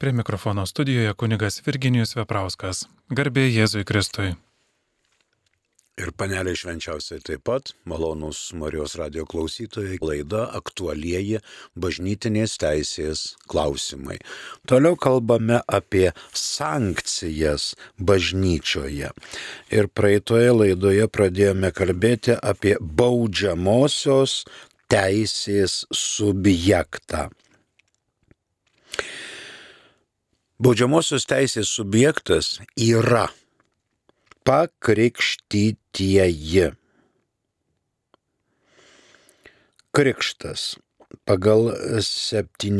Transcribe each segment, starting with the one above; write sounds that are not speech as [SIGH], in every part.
Prie mikrofono studijoje kunigas Virginijus Veprauskas. Garbė Jėzui Kristui. Ir paneliai švenčiausiai taip pat, malonus Marijos radio klausytojai, laida aktualieji bažnytinės teisės klausimai. Toliau kalbame apie sankcijas bažnyčioje. Ir praeitoje laidoje pradėjome kalbėti apie baudžiamosios teisės subjektą. Baudžiamosios teisės subjektas yra pakrikštytieji. Krikštas pagal 17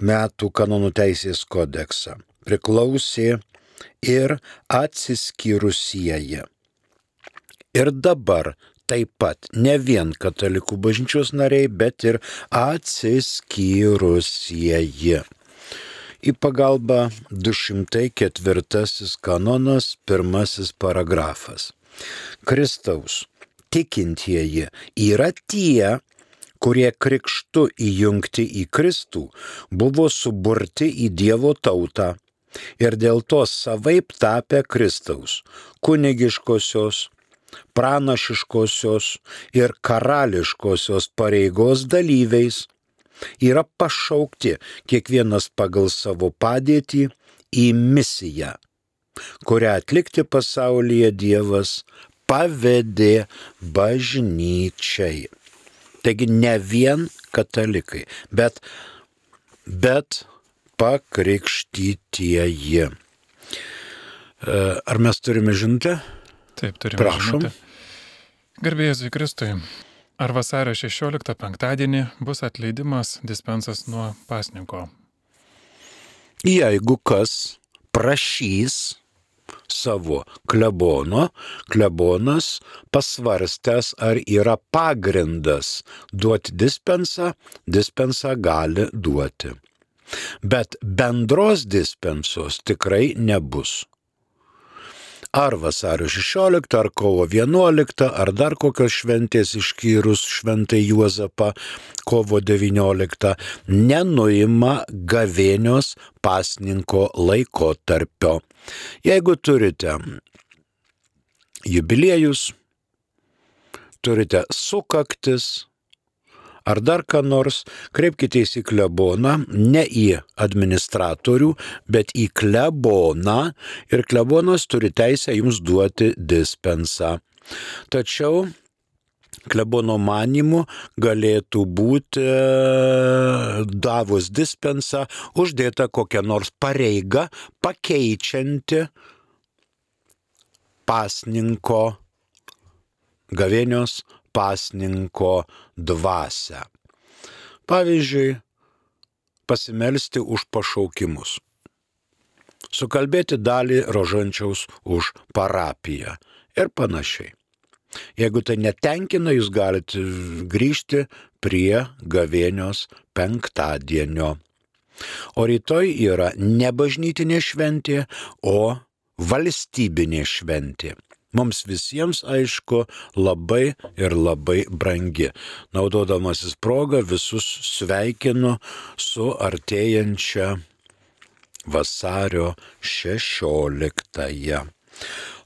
metų kanonų teisės kodeksą priklausė ir atsiskyrusieji. Ir dabar taip pat ne vien katalikų bažnyčios nariai, bet ir atsiskyrusieji į pagalbą 204 kanonas pirmasis paragrafas. Kristaus tikintieji yra tie, kurie krikštu įjungti į Kristų buvo suburti į Dievo tautą ir dėl to savaip tapę Kristaus kunigiškosios, pranašiškosios ir karališkosios pareigos dalyviais yra pašaukti kiekvienas pagal savo padėtį į misiją, kurią atlikti pasaulyje Dievas pavedė bažnyčiai. Taigi ne vien katalikai, bet, bet pakrikštytieji. E, ar mes turime žinutę? Taip, turime. Prašom. Žinutę. Garbėjai Kristui. Ar vasario 16 penktadienį bus atleidimas dispensas nuo pasninko? Jeigu kas prašys savo klebono, klebonas pasvarstęs, ar yra pagrindas duoti dispensą, dispensą gali duoti. Bet bendros dispensos tikrai nebus ar vasario 16, ar kovo 11, ar dar kokios šventės išskyrus šventai Juozapą kovo 19, nenuima gavėnios pasninko laiko tarpio. Jeigu turite jubiliejus, turite sukaktis, ar dar ką nors, kreipkitės į kleboną, ne į administratorių, bet į kleboną ir klebonas turi teisę jums duoti dispensą. Tačiau klebono manimu galėtų būti davus dispensą uždėta kokia nors pareiga pakeičianti pasninko gavėnios pasninko dvasę. Pavyzdžiui, pasimelsti už pašaukimus. Sukalbėti dalį rožančiaus už parapiją ir panašiai. Jeigu tai netenkina, jūs galite grįžti prie gavėnios penktadienio. O rytoj yra ne bažnytinė šventė, o valstybinė šventė mums visiems aišku labai ir labai brangi. Naudodamasis progą visus sveikinu su artėjančia vasario 16.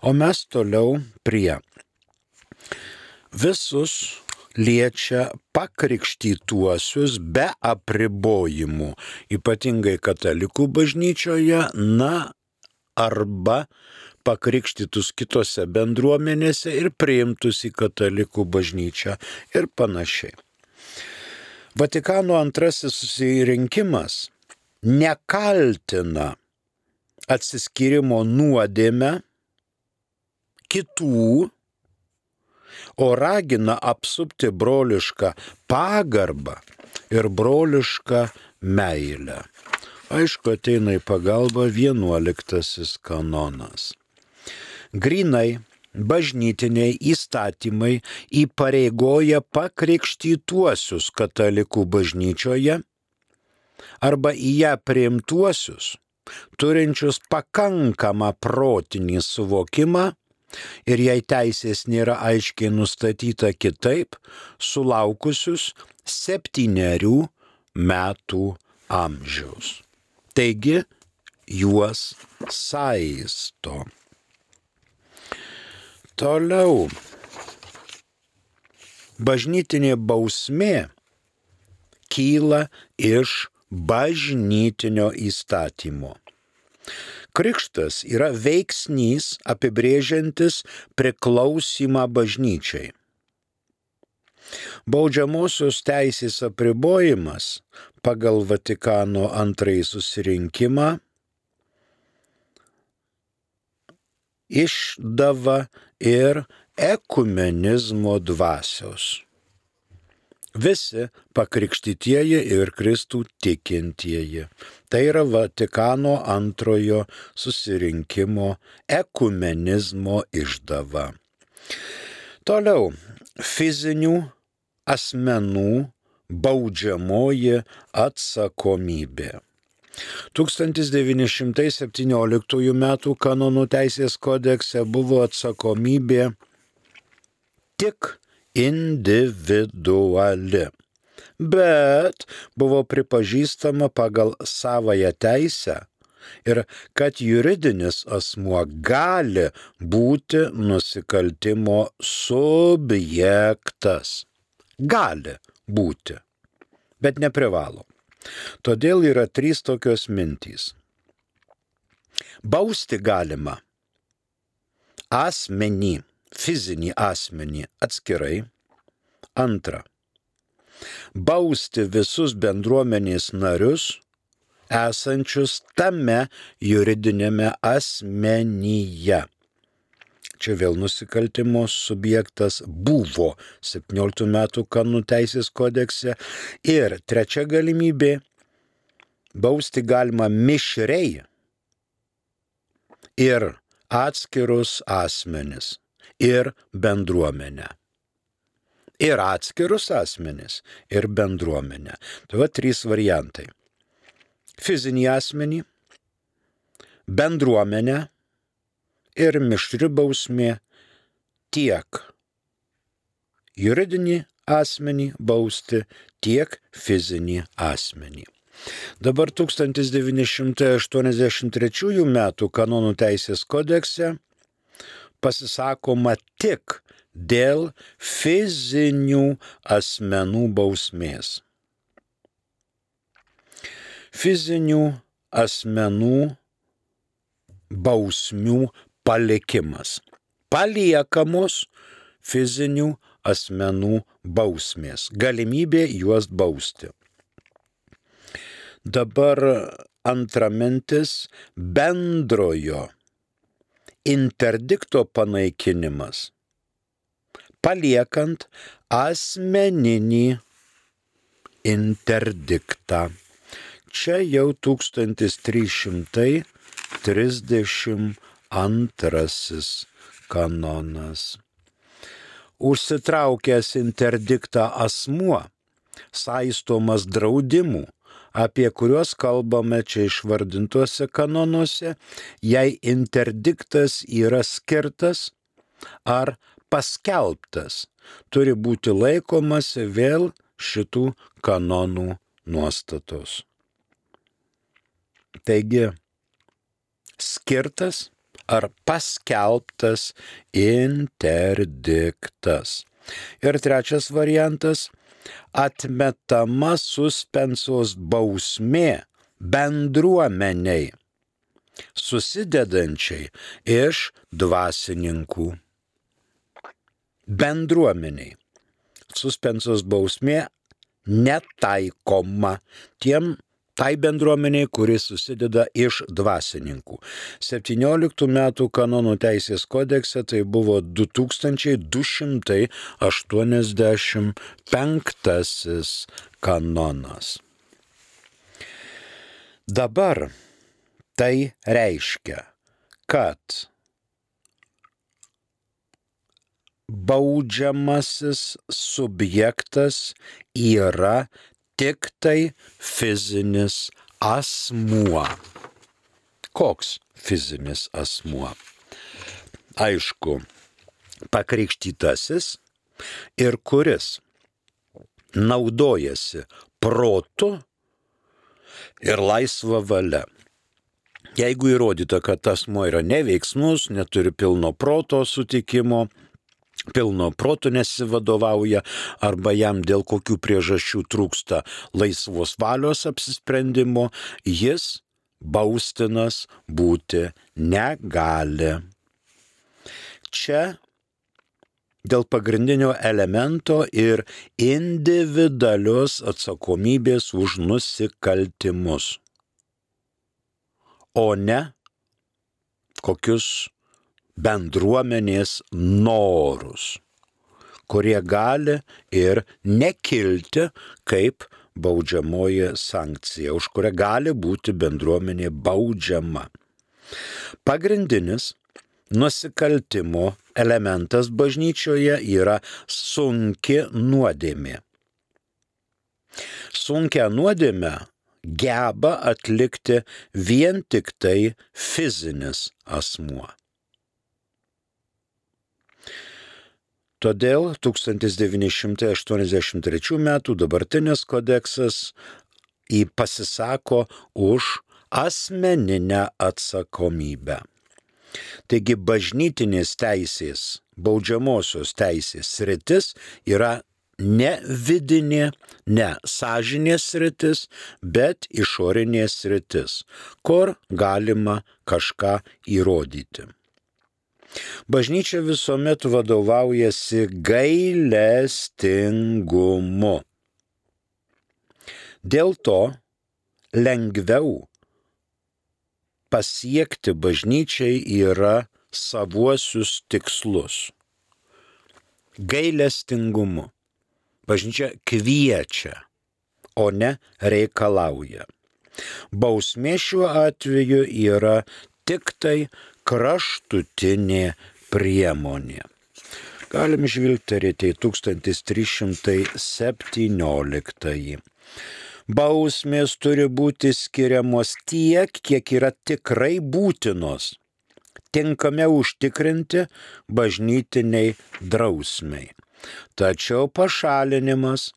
O mes toliau prie. Visus liečia pakrikštytuosius be apribojimų, ypatingai katalikų bažnyčioje, na arba pakrikštytus kitose bendruomenėse ir priimtus į katalikų bažnyčią ir panašiai. Vatikano antrasis susirinkimas nekaltina atsiskyrimo nuodėmę kitų, o ragina apsupti brolišką pagarbą ir brolišką meilę. Aišku, ateina į pagalbą vienuoliktasis kanonas grinai bažnytiniai įstatymai įpareigoja pakrikštytuosius katalikų bažnyčioje arba į ją priimtuosius, turinčius pakankamą protinį suvokimą ir jei teisės nėra aiškiai nustatyta kitaip, sulaukusius septyniarių metų amžiaus. Taigi juos saisto. Toliau. Bažnytinė bausmė kyla iš bažnytinio įstatymo. Krikštas yra veiksnys apibrėžiantis priklausimą bažnyčiai. Baudžiamosios teisės apribojimas pagal Vatikano antrąjį susirinkimą išdava ir ekumenizmo dvasios. Visi pakrikštytieji ir Kristų tikintieji. Tai yra Vatikano antrojo susirinkimo ekumenizmo išdava. Toliau, fizinių asmenų baudžiamoji atsakomybė. 1917 m. kanonų teisės kodekse buvo atsakomybė tik individuali, bet buvo pripažįstama pagal savoją teisę ir kad juridinis asmuo gali būti nusikaltimo subjektas. Gali būti, bet neprivalo. Todėl yra trys tokios mintys. Bausti galima asmenį, fizinį asmenį atskirai. Antra. Bausti visus bendruomenės narius esančius tame juridinėme asmenyje. Čia vėl nusikaltimo subjektas buvo 17 metų kanų teisės kodekse. Ir trečia galimybė - bausti galima mišrei ir atskirus asmenis, ir bendruomenę. Ir atskirus asmenis, ir bendruomenę. Tai va trys variantai. Fizinį asmenį, bendruomenę ir mišri bausmė tiek juridinį asmenį bausti, tiek fizinį asmenį. Dabar 1983 m. kanonų teisės kodekse pasisakoma tik dėl fizinių asmenų bausmės. Fizinių asmenų bausmių palikimas. Paliekamos fizinių asmenų bausmės, galimybė juos bausti. Dabar antra mintis - bendrojo interdikto panaikinimas, paliekant asmeninį interdiktą. Čia jau 1330 antrasis kanonas. Užsitraukęs interdiktą asmuo, saistomas draudimų, apie kuriuos kalbame čia išvardintuose kanonuose, jei interdiktas yra skirtas ar paskelbtas, turi būti laikomasi vėl šitų kanonų nuostatos. Taigi, skirtas ar paskelbtas interdiktas. Ir trečias variantas - atmetama suspensos bausmė bendruomeniai, susidedančiai iš dvasininkų. Bendruomeniai. Suspensos bausmė netaikoma tiem tai bendruomeniai, kuris susideda iš dvasininkų. 17 metų kanonų teisės kodekse tai buvo 2285 kanonas. Dabar tai reiškia, kad baudžiamasis subjektas yra tik tai fizinis asmuo. Koks fizinis asmuo? Aišku, pakrikštytasis ir kuris naudojasi protu ir laisva valia. Jeigu įrodyta, kad asmo yra neveiksmus, neturi pilno proto sutikimo, pilno proto nesivadovauja arba jam dėl kokių priežasčių trūksta laisvos valios apsisprendimo, jis baustinas būti negali. Čia dėl pagrindinio elemento ir individualios atsakomybės už nusikaltimus, o ne kokius bendruomenės norus, kurie gali ir nekilti kaip baudžiamoji sankcija, už kurią gali būti bendruomenė baudžiama. Pagrindinis nusikaltimo elementas bažnyčioje yra sunki nuodėmė. Sunkia nuodėmė geba atlikti vien tik tai fizinis asmuo. Todėl 1983 m. dabartinis kodeksas į pasisako už asmeninę atsakomybę. Taigi bažnytinės teisės, baudžiamosios teisės sritis yra ne vidinė, ne sąžinės sritis, bet išorinės sritis, kur galima kažką įrodyti. Bažnyčia visuomet vadovaujasi gailestingumu. Dėl to lengviau pasiekti bažnyčiai yra savuosius tikslus. Gailestingumu. Bažnyčia kviečia, o ne reikalauja. Bausmė šiuo atveju yra tik tai kraštutinė priemonė. Galim žvilgterėti į 1317 bausmės turi būti skiriamos tiek, kiek yra tikrai būtinos, tinkamiau užtikrinti bažnytiniai drausmiai. Tačiau pašalinimas,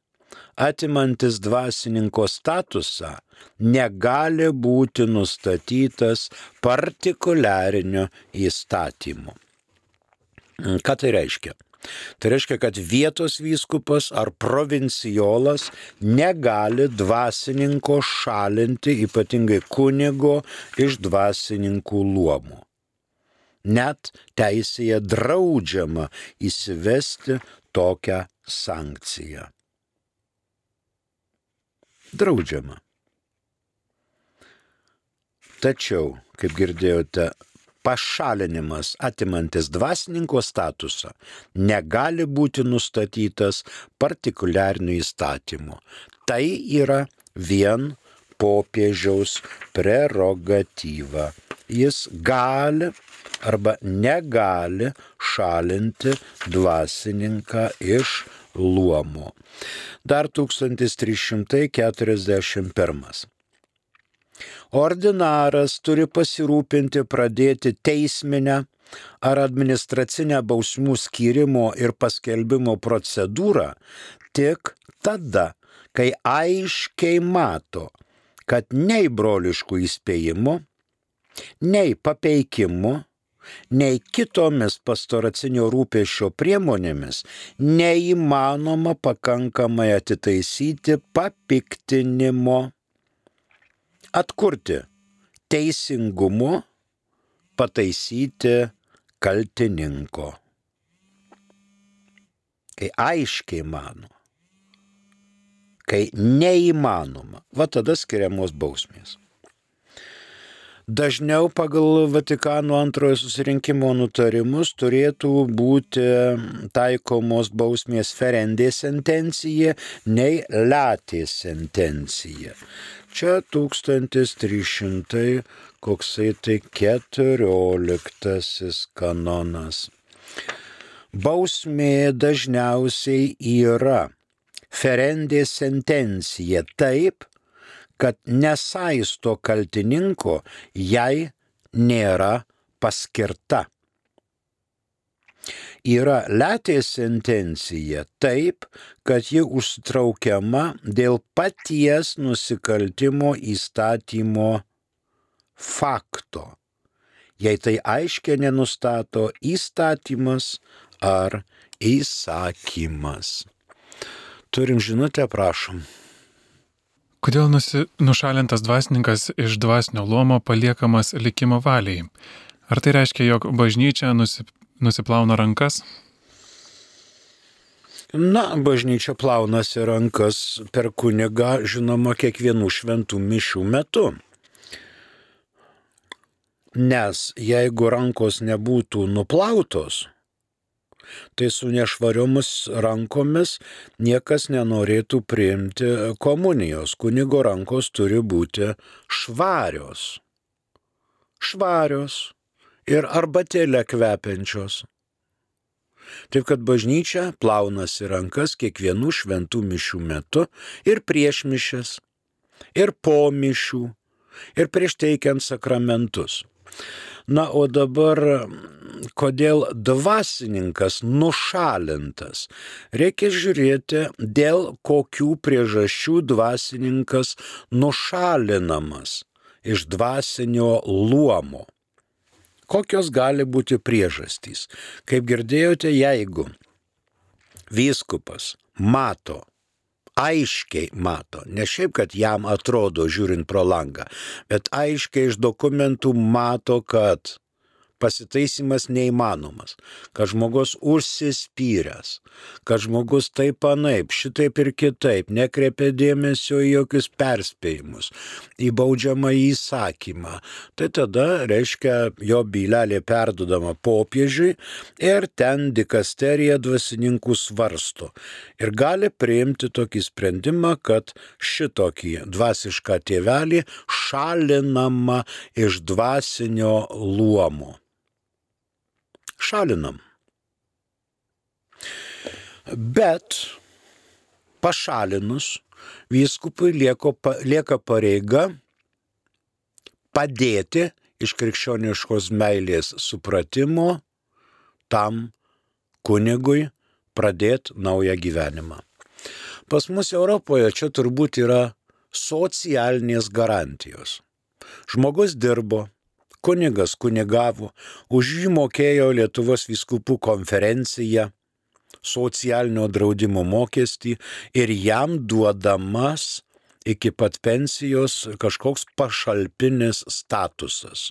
atimantis dvasininko statusą, negali būti nustatytas partikuliariniu įstatymu. Ką tai reiškia? Tai reiškia, kad vietos vyskupas ar provincijolas negali dvasininko šalinti, ypatingai kunigo, iš dvasininkų luomų. Net teisėje draudžiama įsivesti tokią sankciją. Draudžiama. Tačiau, kaip girdėjote, pašalinimas atimantis dvasininko statusą negali būti nustatytas partikuliarniu įstatymu. Tai yra vien popiežiaus prerogatyva. Jis gali arba negali šalinti dvasininką iš luomo. Dar 1341. Ordinaras turi pasirūpinti pradėti teisminę ar administracinę bausmų skirimo ir paskelbimo procedūrą tik tada, kai aiškiai mato, kad nei broliškų įspėjimų, nei papeikimų, nei kitomis pastoracinio rūpešio priemonėmis neįmanoma pakankamai atitaisyti papiktinimo atkurti teisingumu, pataisyti kaltininko. Kai aiškiai mano, kai neįmanoma, va tada skiriamos bausmės. Dažniau pagal Vatikano antrojo susirinkimo nutarimus turėtų būti taikomos bausmės ferendė sentencija nei latė sentencija. Čia 1300 koksai tai 14 kanonas. Bausmė dažniausiai yra ferendė sentencija taip, kad nesaisto kaltininko jai nėra paskirta. yra letės sentencija taip, kad ji užtraukiama dėl paties nusikaltimo įstatymo fakto, jei tai aiškiai nenustato įstatymas ar įsakymas. Turim žinutę, prašom. Kodėl nusi, nušalintas dvasininkas iš dvasinio luomo paliekamas likimo valiai? Ar tai reiškia, jog bažnyčia nusi, nusiplauna rankas? Na, bažnyčia plaunasi rankas per kunigą, žinoma, kiekvienų šventų mišių metu. Nes jeigu rankos nebūtų nuplautos, tai su nešvariomis rankomis niekas nenorėtų priimti komunijos. Kunigo rankos turi būti švarios. Švarios ir arbatėlę kvepiančios. Taip kad bažnyčia plaunasi rankas kiekvienų šventų mišių metu ir prieš mišes, ir po mišių, ir prieš teikiant sakramentus. Na, o dabar kodėl dvasininkas nušalintas? Reikia žiūrėti, dėl kokių priežasčių dvasininkas nušalinamas iš dvasinio luomo. Kokios gali būti priežastys? Kaip girdėjote, jeigu vyskupas mato, aiškiai mato, ne šiaip, kad jam atrodo žiūrint pro langą, bet aiškiai iš dokumentų mato, kad pasitaisimas neįmanomas, kad žmogus užsispyręs, kad žmogus taip anaip, šitaip ir kitaip, nekreipia dėmesio į jokius perspėjimus, į baudžiamą įsakymą, tai tada, reiškia, jo bylelė perdodama popiežiui ir ten dikasterija dvasininkų svarsto. Ir gali priimti tokį sprendimą, kad šitokį dvasišką tėvelį šalinama iš dvasinio luomo šalinam. Bet pašalinus vyskupui lieko, lieka pareiga padėti iš krikščioniškos meilės supratimo tam kunigui pradėti naują gyvenimą. Pas mus Europoje čia turbūt yra socialinės garantijos. Žmogus dirbo, kunigas kunigavo, už jį mokėjo Lietuvos viskupų konferencija socialinio draudimo mokestį ir jam duodamas iki pat pensijos kažkoks pašalpinis statusas.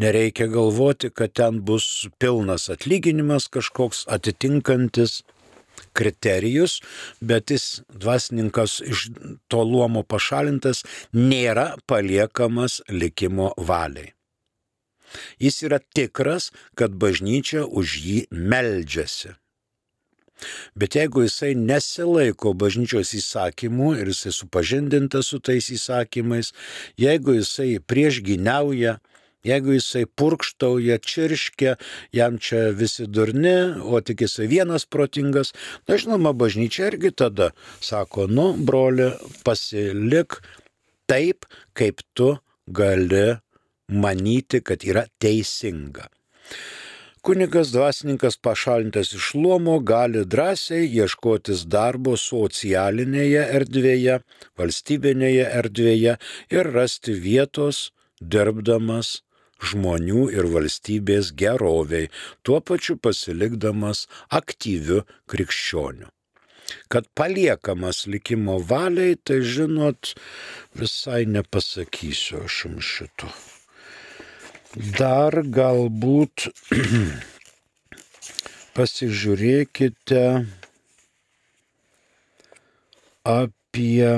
Nereikia galvoti, kad ten bus pilnas atlyginimas kažkoks atitinkantis kriterijus, bet jis dvasininkas iš to luomo pašalintas nėra paliekamas likimo valiai. Jis yra tikras, kad bažnyčia už jį meldžiasi. Bet jeigu jisai nesilaiko bažnyčios įsakymų ir jisai supažindintas su tais įsakymais, jeigu jisai priešginiauja, Jeigu jisai purkštauja, čirškia, jam čia visi durni, o tik jisai vienas protingas, na žinoma, bažnyčia irgi tada sako, nu, broli, pasilik taip, kaip tu gali manyti, kad yra teisinga. Kunigas dvasininkas pašalintas iš luomo gali drąsiai ieškotis darbo socialinėje erdvėje, valstybinėje erdvėje ir rasti vietos dirbdamas žmonių ir valstybės geroviai, tuo pačiu pasilikdamas aktyviu krikščioniu. Kad paliekamas likimo valiai, tai žinot, visai nepasakysiu aš jums šito. Dar galbūt [CLEARS THROAT] pasižiūrėkite apie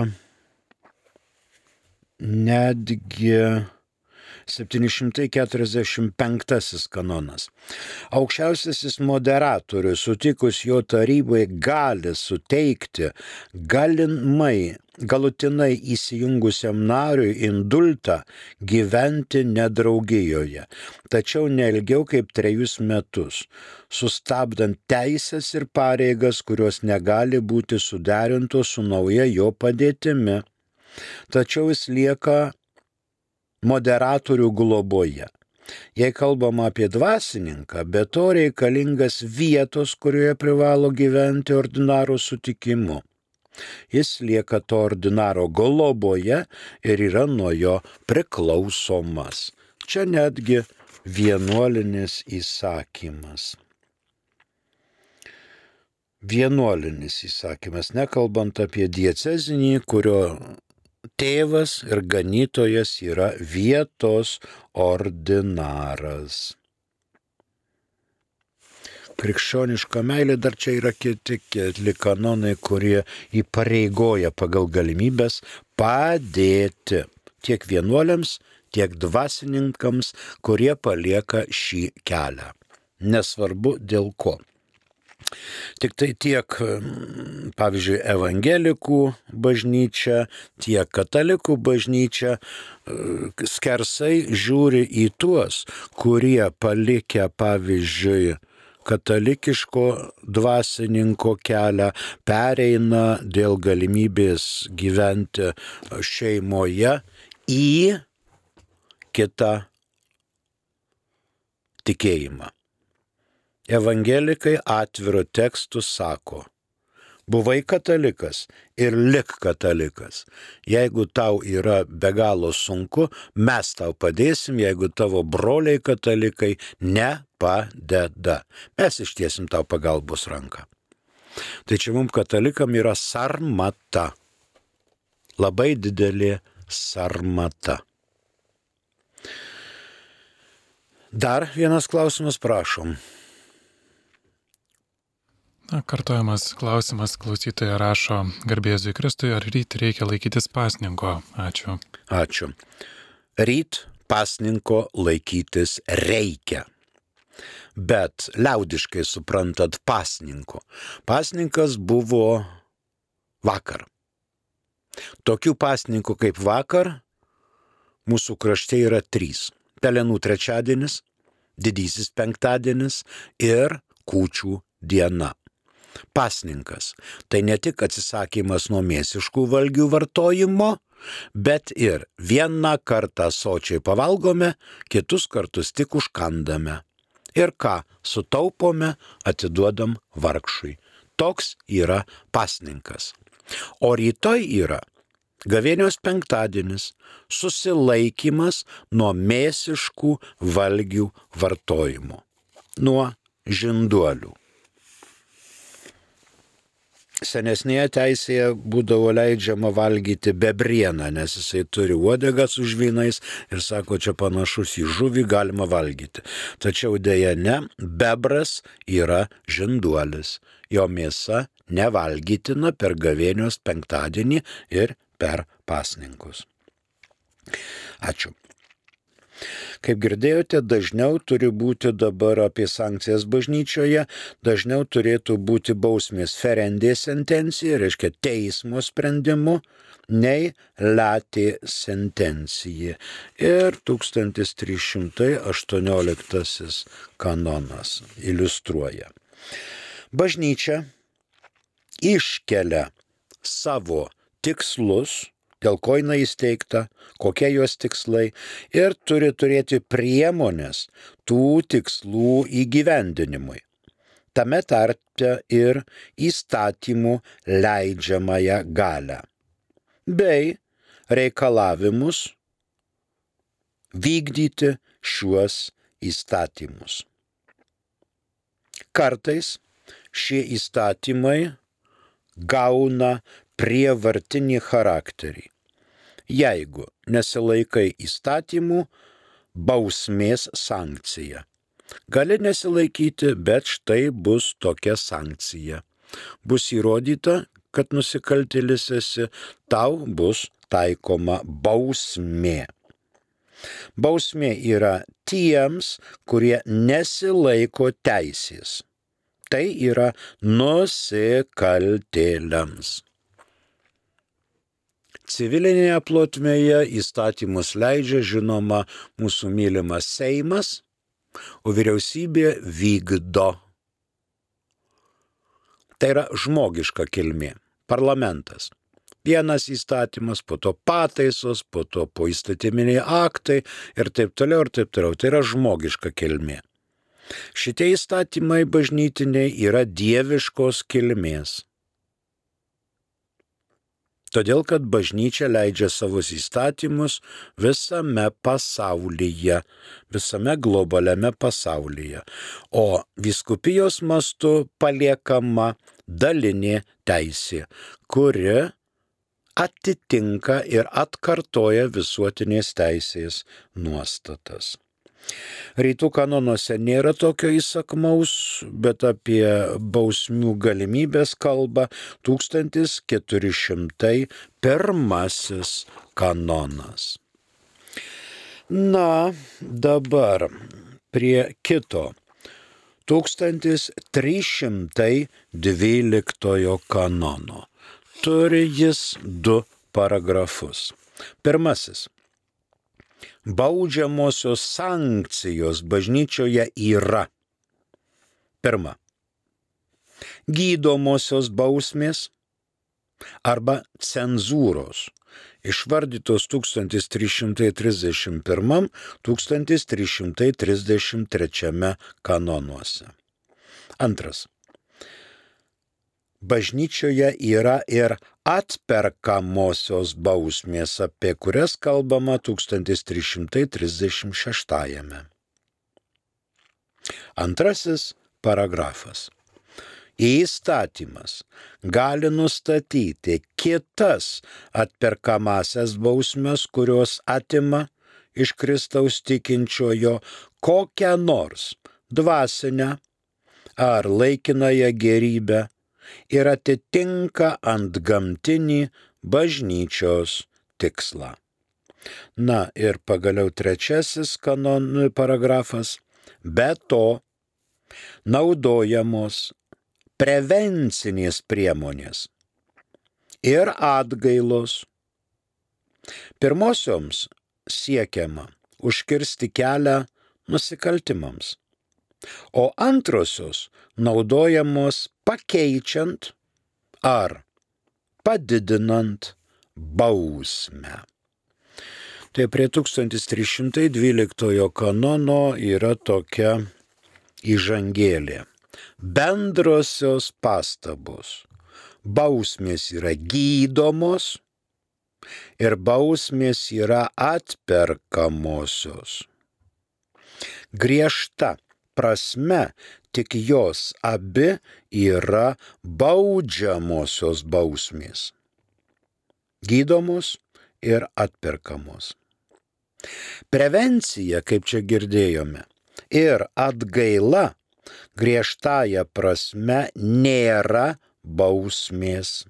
netgi 745 kanonas. Aukščiausiasis moderatorius sutikus jo tarybai gali suteikti galimai galutinai įsijungusiam nariui indultą gyventi nedraugijoje, tačiau neilgiau kaip trejus metus, sustabdant teisės ir pareigas, kurios negali būti suderintos su nauja jo padėtimi. Tačiau jis lieka moderatorių globoje. Jei kalbama apie dvasininką, be to reikalingas vietos, kurioje privalo gyventi ordinaro sutikimu. Jis lieka to ordinaro goloboje ir yra nuo jo priklausomas. Čia netgi vienuolinis įsakymas. Vienuolinis įsakymas, nekalbant apie diecezinį, kurio tėvas ir ganytojas yra vietos ordinaras. Krikščioniška meilė dar čia yra kiti keli kanonai, kurie įpareigoja pagal galimybės padėti tiek vienuoliams, tiek dvasininkams, kurie palieka šį kelią. Nesvarbu dėl ko. Tik tai tiek, pavyzdžiui, evangelikų bažnyčia, tiek katalikų bažnyčia e, skersai žiūri į tuos, kurie palikę, pavyzdžiui, katalikiško dvasininko kelią, pereina dėl galimybės gyventi šeimoje į kitą tikėjimą. Evangelikai atviru tekstu sako, buvai katalikas ir lik katalikas. Jeigu tau yra be galo sunku, mes tau padėsim, jeigu tavo broliai katalikai nepadeda. Mes ištiesim tau pagalbos ranką. Tai čia mums katalikam yra sarmata. Labai didelė sarmata. Dar vienas klausimas, prašom. Na, kartojamas klausimas klausytoja rašo, garbėzui Kristui, ar ryt reikia laikytis pasninko? Ačiū. Ačiū. Ryt pasninko laikytis reikia. Bet liaudiškai suprantat pasninko. Pasninkas buvo vakar. Tokių pasninkų kaip vakar mūsų krašte yra trys. Pelenų trečiadienis, didysis penktadienis ir kūčių diena pasninkas. Tai ne tik atsisakymas nuo mėsiškų valgių vartojimo, bet ir vieną kartą sočiai pavalgome, kitus kartus tik užkandame. Ir ką sutaupome, atiduodam vargšui. Toks yra pasninkas. O rytoj yra Gavėnios penktadienis - susilaikimas nuo mėsiškų valgių vartojimo, nuo žinduolių. Senesnėje teisėje būdavo leidžiama valgyti bebrieną, nes jisai turi uodegą su žvynais ir sako, čia panašus į žuvį galima valgyti. Tačiau dėja ne, bebras yra žinduolis. Jo mėsa nevalgytina per gavėnios penktadienį ir per pasninkus. Ačiū. Kaip girdėjote, dažniau turi būti dabar apie sankcijas bažnyčioje, dažniau turėtų būti bausmės ferendė sentencija, reiškia teismo sprendimu, nei latė sentencija. Ir 1318 kanonas iliustruoja. Bažnyčia iškelia savo tikslus, dėl ko jinai įsteigta, kokie jos tikslai ir turi turėti priemonės tų tikslų įgyvendinimui. Tame tarpe ir įstatymų leidžiamąją galę bei reikalavimus vykdyti šiuos įstatymus. Kartais šie įstatymai gauna prievartinį charakterį jeigu nesilaikai įstatymų, bausmės sankcija. Gali nesilaikyti, bet štai bus tokia sankcija. Bus įrodyta, kad nusikaltėlis esi, tau bus taikoma bausmė. Bausmė yra tiems, kurie nesilaiko teisės. Tai yra nusikaltėliams. Civilinėje plotmėje įstatymus leidžia žinoma mūsų mylimas Seimas, o vyriausybė vykdo. Tai yra žmogiška kilmė - parlamentas. Vienas įstatymas, po to pataisos, po to po įstatyminiai aktai ir taip toliau ir taip toliau. Tai yra žmogiška kilmė. Šitie įstatymai bažnytiniai yra dieviškos kilmės. Todėl, kad bažnyčia leidžia savus įstatymus visame pasaulyje, visame globaliame pasaulyje, o viskupijos mastu paliekama dalinė teisė, kuri atitinka ir atkartoja visuotinės teisės nuostatas. Rytų kanonuose nėra tokio įsakmaus, bet apie bausmių galimybės kalba 1401 kanonas. Na, dabar prie kito 1312 kanono. Turi jis du paragrafus. Pirmasis baudžiamosios sankcijos bažnyčioje yra. Pirma. Gydomosios bausmės arba cenzūros išvardytos 1331-1333 kanonuose. Antras bažnyčioje yra ir atperkamosios bausmės, apie kurias kalbama 1336. Antrasis paragrafas. Įstatymas gali nustatyti kitas atperkamasias bausmes, kurios atima iš Kristaus tikinčiojo kokią nors dvasinę ar laikinąją gerybę ir atitinka ant gamtinį bažnyčios tikslą. Na ir pagaliau trečiasis kanon paragrafas. Be to, naudojamos prevencinės priemonės ir atgailos. Pirmosioms siekiama užkirsti kelią nusikaltimams, o antrosios naudojamos pakeičiant ar padidinant bausmę. Tai prie 1312 kanono yra tokia įžangėlė. Bendrosios pastabos. Bausmės yra gydomos ir bausmės yra atperkamosios. Griežta prasme tik jos abi yra baudžiamosios bausmės. Gydomos ir atperkamos. Prevencija, kaip čia girdėjome, ir atgaila griežtąją prasme nėra bausmės.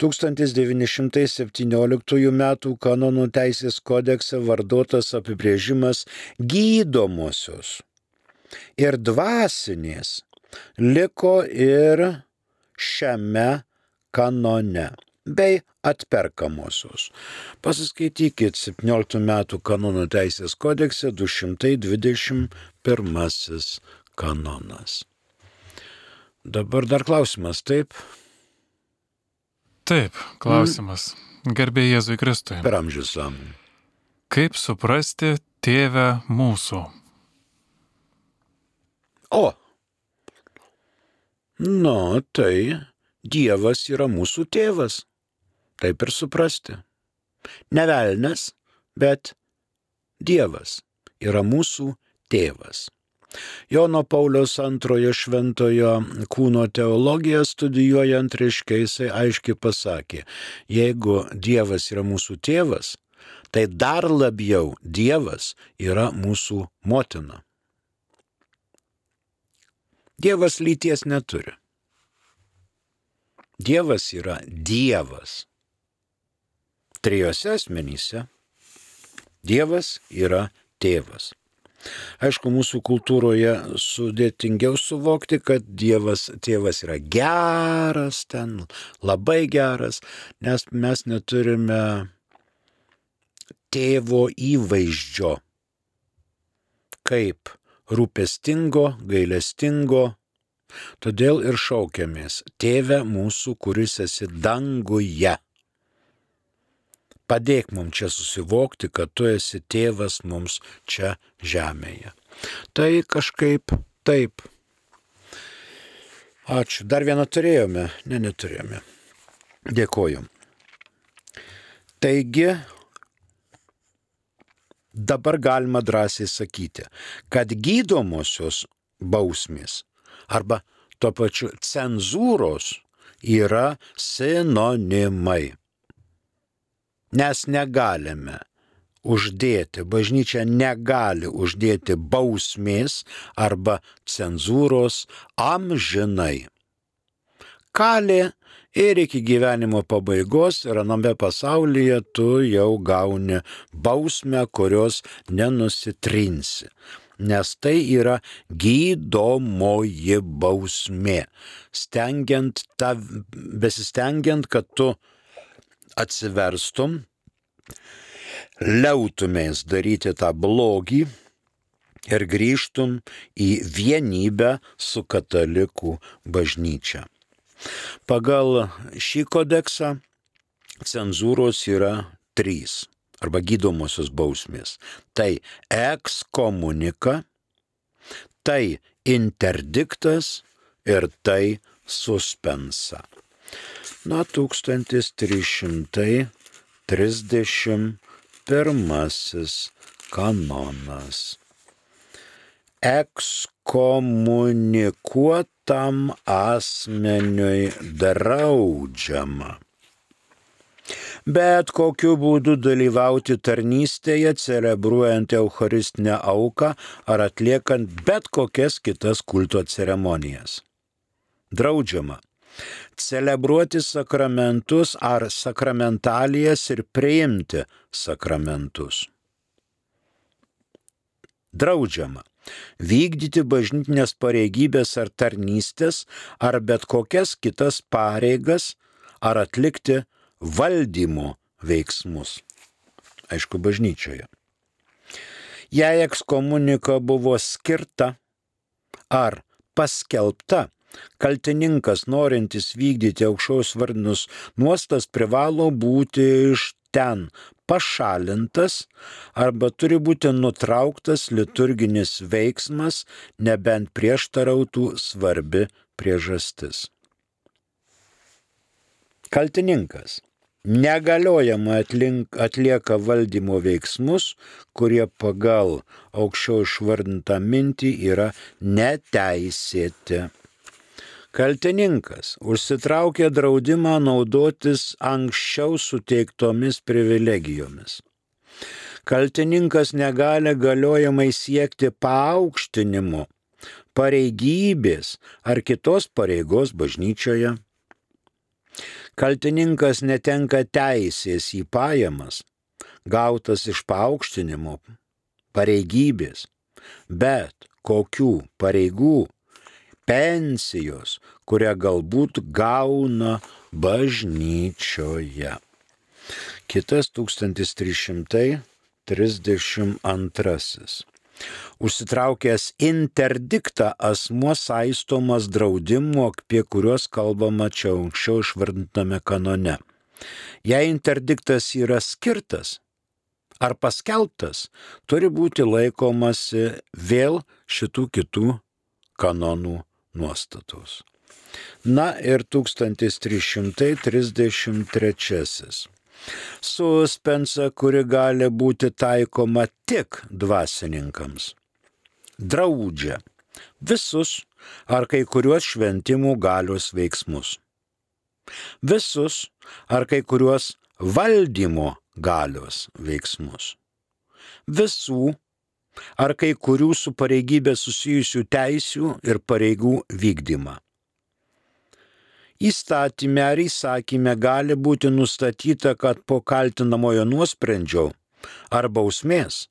1917 m. kanonų teisės kodekse vardotas apibrėžimas gydomosios ir dvasinės liko ir šiame kanone bei atperkamosios. Pasiskaitykit 17 metų kanonų teisės kodekse 221 kanonas. Dabar dar klausimas, taip? Taip, klausimas. Gerbė Jėzui Kristui. Per amžius amen. Kaip suprasti tėvę mūsų? O. Nu, tai Dievas yra mūsų tėvas. Taip ir suprasti. Ne velnes, bet Dievas yra mūsų tėvas. Jono Paulius antrojo šventojo kūno teologiją studijuojant reiškia jisai aiškiai pasakė, jeigu Dievas yra mūsų tėvas, tai dar labiau Dievas yra mūsų motina. Dievas lyties neturi. Dievas yra Dievas. Trijose asmenyse Dievas yra tėvas. Aišku, mūsų kultūroje sudėtingiau suvokti, kad Dievas tėvas yra geras ten, labai geras, nes mes neturime tėvo įvaizdžio kaip rūpestingo, gailestingo, Todėl ir šaukiamės, Tėve mūsų, kuris esi danguje. Padėk mums čia susivokti, kad tu esi tėvas mums čia žemėje. Tai kažkaip taip. Ačiū. Dar vieną turėjome. Ne, neturėjome. Dėkoju. Taigi, dabar galima drąsiai sakyti, kad gydomosios bausmės arba tuo pačiu cenzūros yra sinonimai. Nes negalime uždėti, bažnyčia negali uždėti bausmės arba cenzūros amžinai. Kali ir iki gyvenimo pabaigos ir aname pasaulyje tu jau gauni bausmę, kurios nenusitrinsi. Nes tai yra gydomoji bausmė. Stengiant tą, besistengiant, kad tu atsiverstum, liautumės daryti tą blogį ir grįžtum į vienybę su katalikų bažnyčia. Pagal šį kodeksą cenzūros yra trys arba gydomosios bausmės. Tai ekskomunika, tai interdiktas ir tai suspensa. Nuo 1331 kanonas. Ekskomunikuotam asmeniui draudžiama bet kokiu būdu dalyvauti tarnystėje, celebruojant Eucharistinę auką ar atliekant bet kokias kitas kulto ceremonijas. Draudžiama celebruoti sakramentus ar sakramentalijas ir priimti sakramentus. Draudžiama vykdyti bažnytinės pareigybės ar tarnystės ar bet kokias kitas pareigas ar atlikti valdymo veiksmus. Aišku, bažnyčioje. Jei ekskomunika buvo skirta ar paskelbta, kaltininkas norintis vykdyti aukščiaus vardinus nuostas privalo būti iš ten pašalintas arba turi būti nutrauktas liturginis veiksmas, nebent prieštarautų svarbi priežastis. Kaltininkas negaliojama atlink, atlieka valdymo veiksmus, kurie pagal aukščiau išvardintą mintį yra neteisėti. Kaltininkas užsitraukė draudimą naudotis anksčiau suteiktomis privilegijomis. Kaltininkas negali galiojamai siekti paaukštinimo, pareigybės ar kitos pareigos bažnyčioje Kaltininkas netenka teisės į pajamas, gautas iš paaukštinimo, pareigybės, bet kokių pareigų, pensijos, kurią galbūt gauna bažnyčioje. Kitas 1332. Užsitraukęs interdiktą asmuo saistomas draudimu, apie kuriuos kalbama čia anksčiau išvardintame kanone. Jei interdiktas yra skirtas ar paskelbtas, turi būti laikomasi vėl šitų kitų kanonų nuostatos. Na ir 1333 suspensa, kuri gali būti taikoma tik dvasininkams. Draudžia visus ar kai kuriuos šventimų galios veiksmus. Visus ar kai kuriuos valdymo galios veiksmus. Visų ar kai kurių su pareigybė susijusių teisių ir pareigų vykdymą įstatyme ar įsakyme gali būti nustatyta, kad po kaltinamojo nuosprendžio ar bausmės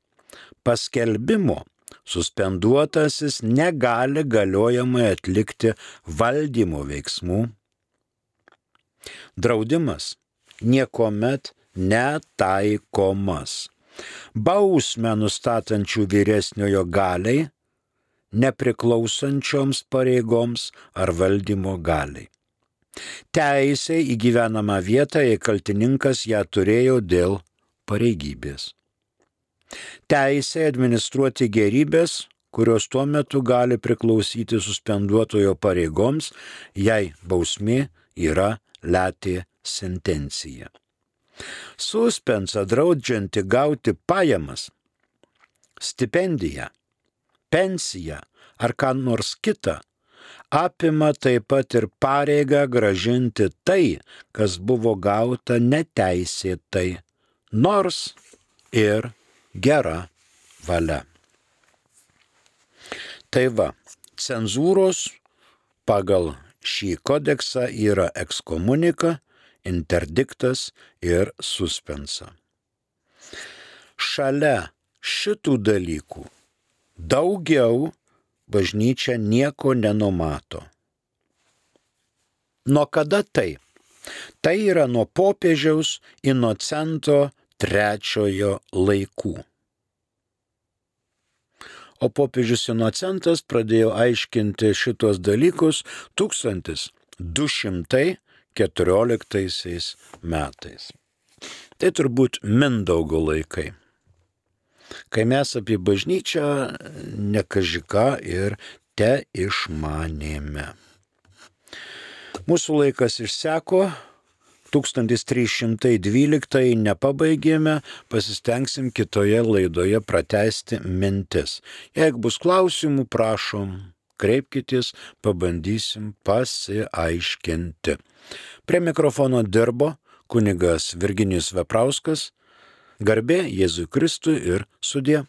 paskelbimo suspenduotasis negali galiojamai atlikti valdymo veiksmų. Draudimas niekuomet netaikomas. Bausmę nustatančių vyresniojo galiai nepriklausančioms pareigoms ar valdymo galiai. Teisė į gyvenamą vietą, jei kaltininkas ją turėjo dėl pareigybės. Teisė administruoti gerybės, kurios tuo metu gali priklausyti suspenduotojo pareigoms, jei bausmė yra letė sentencija. Suspensa draudžianti gauti pajamas, stipendiją, pensiją ar ką nors kitą, apima taip pat ir pareigą gražinti tai, kas buvo gauta neteisėtai, nors ir gera valia. Tai va, cenzūros pagal šį kodeksą yra ekskomunika, interdiktas ir suspensa. Šalia šitų dalykų daugiau bažnyčia nieko nenumato. Nuo kada tai? Tai yra nuo popiežiaus Inocento trečiojo laikų. O popiežius Inocentas pradėjo aiškinti šitos dalykus 1214 metais. Tai turbūt Mindaugo laikai kai mes apie bažnyčią nekažika ir te išmanėme. Mūsų laikas išseko, 1312 nepabaigėme, pasistengsim kitoje laidoje pratesti mintis. Jeigu bus klausimų, prašom, kreipkitės, pabandysim pasiaiškinti. Prie mikrofono dirbo kunigas Virginijus Veprauskas, Garbė Jėzui Kristui ir sudė.